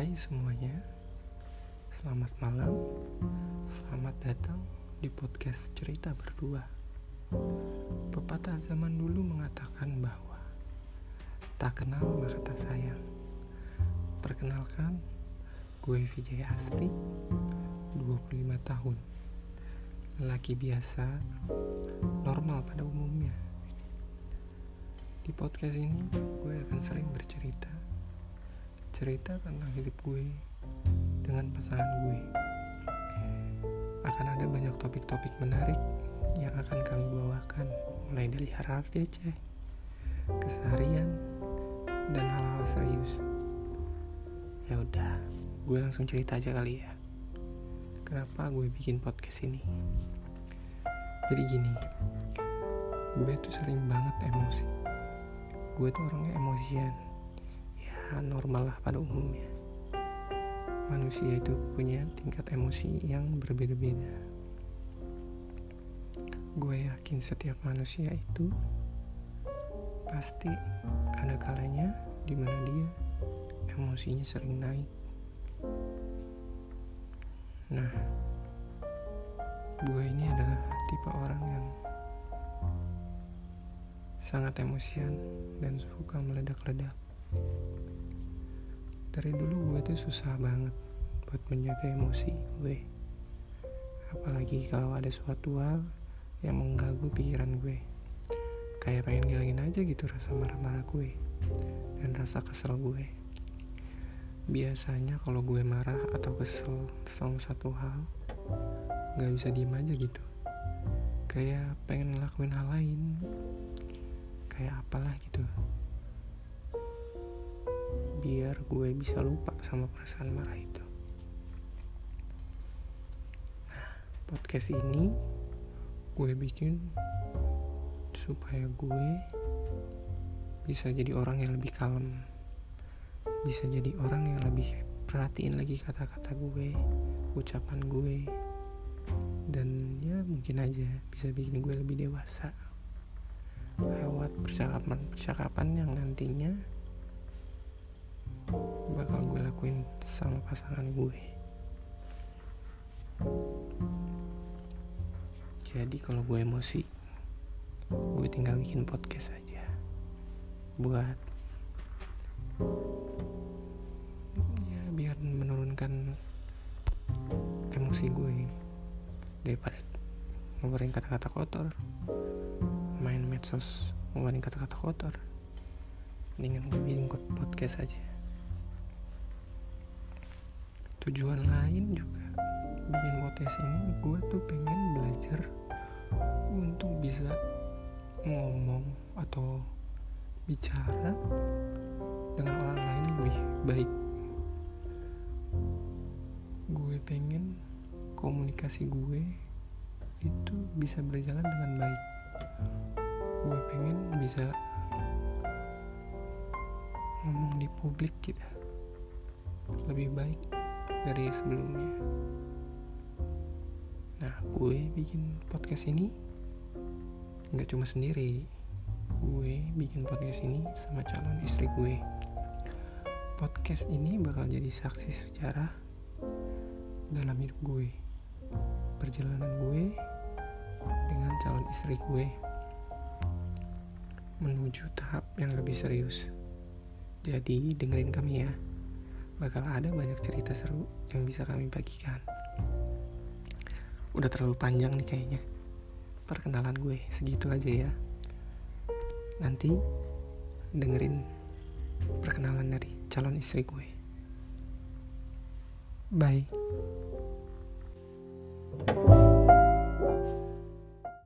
Hai semuanya, selamat malam, selamat datang di podcast cerita berdua. Pepatah zaman dulu mengatakan bahwa tak kenal maka tak sayang. Perkenalkan, gue Vijay Asti, 25 tahun, lelaki biasa, normal pada umumnya. Di podcast ini, gue akan cerita tentang hidup gue dengan pasangan gue. Akan ada banyak topik-topik menarik yang akan kami bawakan mulai dari hal-hal receh, keseharian, dan hal-hal serius. Ya udah, gue langsung cerita aja kali ya. Kenapa gue bikin podcast ini? Jadi gini, gue tuh sering banget emosi. Gue tuh orangnya emosian normal lah pada umumnya. Manusia itu punya tingkat emosi yang berbeda-beda. Gue yakin setiap manusia itu pasti ada kalanya di mana dia emosinya sering naik. Nah, gue ini adalah tipe orang yang sangat emosian dan suka meledak-ledak dari dulu gue tuh susah banget buat menjaga emosi gue. Apalagi kalau ada suatu hal yang mengganggu pikiran gue. Kayak pengen ngilangin aja gitu rasa marah-marah gue dan rasa kesel gue. Biasanya kalau gue marah atau kesel sama satu hal gak bisa diem aja gitu. Kayak pengen ngelakuin hal lain. Kayak apalah gitu biar gue bisa lupa sama perasaan marah itu. Nah, podcast ini gue bikin supaya gue bisa jadi orang yang lebih kalem, bisa jadi orang yang lebih perhatiin lagi kata-kata gue, ucapan gue, dan ya mungkin aja bisa bikin gue lebih dewasa lewat percakapan-percakapan yang nantinya bakal gue lakuin sama pasangan gue. Jadi kalau gue emosi gue tinggal bikin podcast aja. Buat ya biar menurunkan emosi gue daripada ngeluarin kata-kata kotor. Main medsos ngeluarin kata-kata kotor. Mendingan gue bikin podcast aja tujuan lain juga. Bikin podcast ini gue tuh pengen belajar untuk bisa ngomong atau bicara dengan orang lain lebih baik. Gue pengen komunikasi gue itu bisa berjalan dengan baik. Gue pengen bisa ngomong di publik kita lebih baik dari sebelumnya. Nah, gue bikin podcast ini nggak cuma sendiri. Gue bikin podcast ini sama calon istri gue. Podcast ini bakal jadi saksi sejarah dalam hidup gue. Perjalanan gue dengan calon istri gue menuju tahap yang lebih serius. Jadi dengerin kami ya bakal ada banyak cerita seru yang bisa kami bagikan. Udah terlalu panjang nih kayaknya. Perkenalan gue segitu aja ya. Nanti dengerin perkenalan dari calon istri gue. Bye.